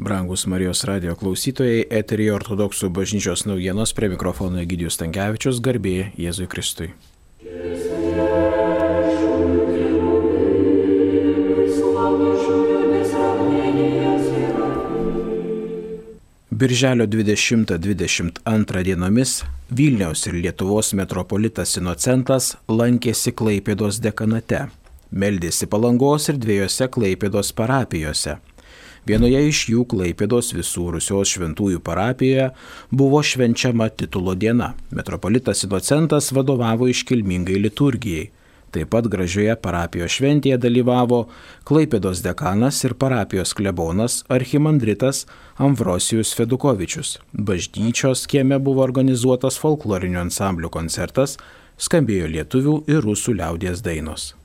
Brangus Marijos radio klausytojai, eterija ortodoksų bažnyčios naujienos prie mikrofono Egidijus Tankievičius, garbė Jėzui Kristui. Birželio 20-22 dienomis Vilniaus ir Lietuvos metropolitas Inocentas lankėsi Klaipėdos dekanate, meldėsi palangos ir dviejose Klaipėdos parapijose. Vienoje iš jų Klaipėdos visų Rusios šventųjų parapijoje buvo švenčiama titulo diena. Metropolitas Inocentas vadovavo iškilmingai liturgijai. Taip pat gražioje parapijos šventėje dalyvavo Klaipėdos dekanas ir parapijos klebonas archimandritas Amvrosijus Fedukovičius. Bažnyčios kieme buvo organizuotas folklorinio ansamblių koncertas, skambėjo lietuvių ir rusų liaudies dainos.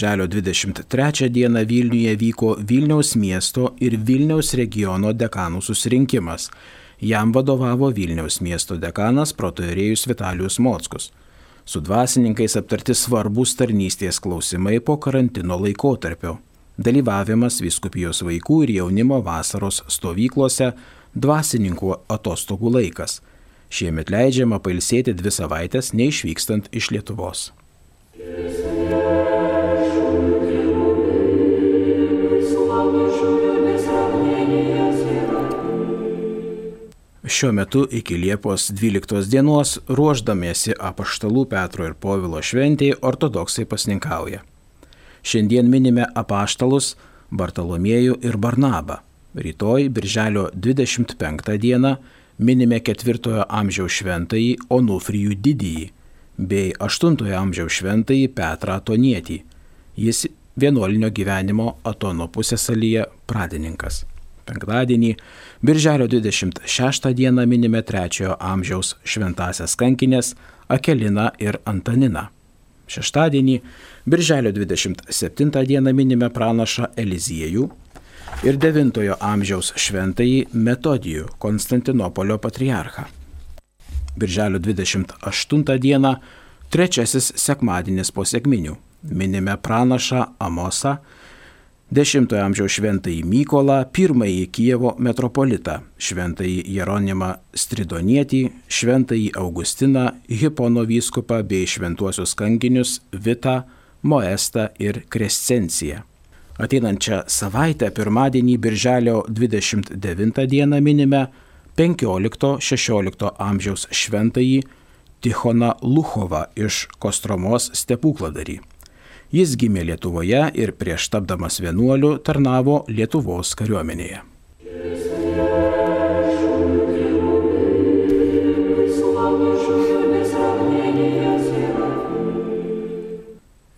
Birželio 23 dieną Vilniuje vyko Vilniaus miesto ir Vilniaus regiono dekanų susirinkimas. Jam vadovavo Vilniaus miesto dekanas protoirėjus Vitalijus Mockus. Su dvasininkais aptarti svarbus tarnystės klausimai po karantino laikotarpio. Dalyvavimas viskupijos vaikų ir jaunimo vasaros stovyklose, dvasininkų atostogų laikas. Šiemet leidžiama pailsėti dvi savaitės neišvykstant iš Lietuvos. Šiuo metu iki Liepos 12 dienos ruoždamiesi apaštalų Petro ir Povilo šventėjai ortodoksai pasninkauja. Šiandien minime apaštalus Bartolomiejų ir Barnabą. Rytoj, birželio 25 dieną, minime 4 amžiaus šventąjį Onufrijų didįjį bei 8 amžiaus šventąjį Petrą Atonietį. Jis vienuolinio gyvenimo Atono pusėsalyje pradininkas. Penktadienį, birželio 26 dieną minime 3 amžiaus šventasias kankinės Akeliną ir Antaniną. Šeštadienį, birželio 27 dieną minime pranašą Eliziejų ir 9 amžiaus šventąjį Metodijų Konstantinopolio patriarchą. Birželio 28 dieną, trečiasis sekmadienis po sėkminių, minime pranašą Amosą, X amžiaus šventąjį Mykolą, pirmąjį Kievo metropolitą, šventąjį Jeronimą Stridonietį, šventąjį Augustiną, Hipono vyskupą bei šventuosius kankinius Vitą, Moestą ir Krescenciją. Ateinančią savaitę, pirmadienį, birželio 29 dieną minime 15-16 amžiaus šventąjį Tichoną Luchovą iš Kostromos stepukladarį. Jis gimė Lietuvoje ir prieš tapdamas vienuoliu tarnavo Lietuvos kariuomenėje.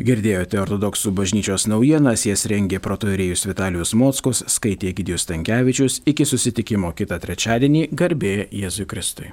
Girdėjote ortodoksų bažnyčios naujienas, jas rengė protoirėjus Vitalijus Mockus, skaitė Gidijus Tankievičius, iki susitikimo kitą trečiadienį, garbė Jėzui Kristui.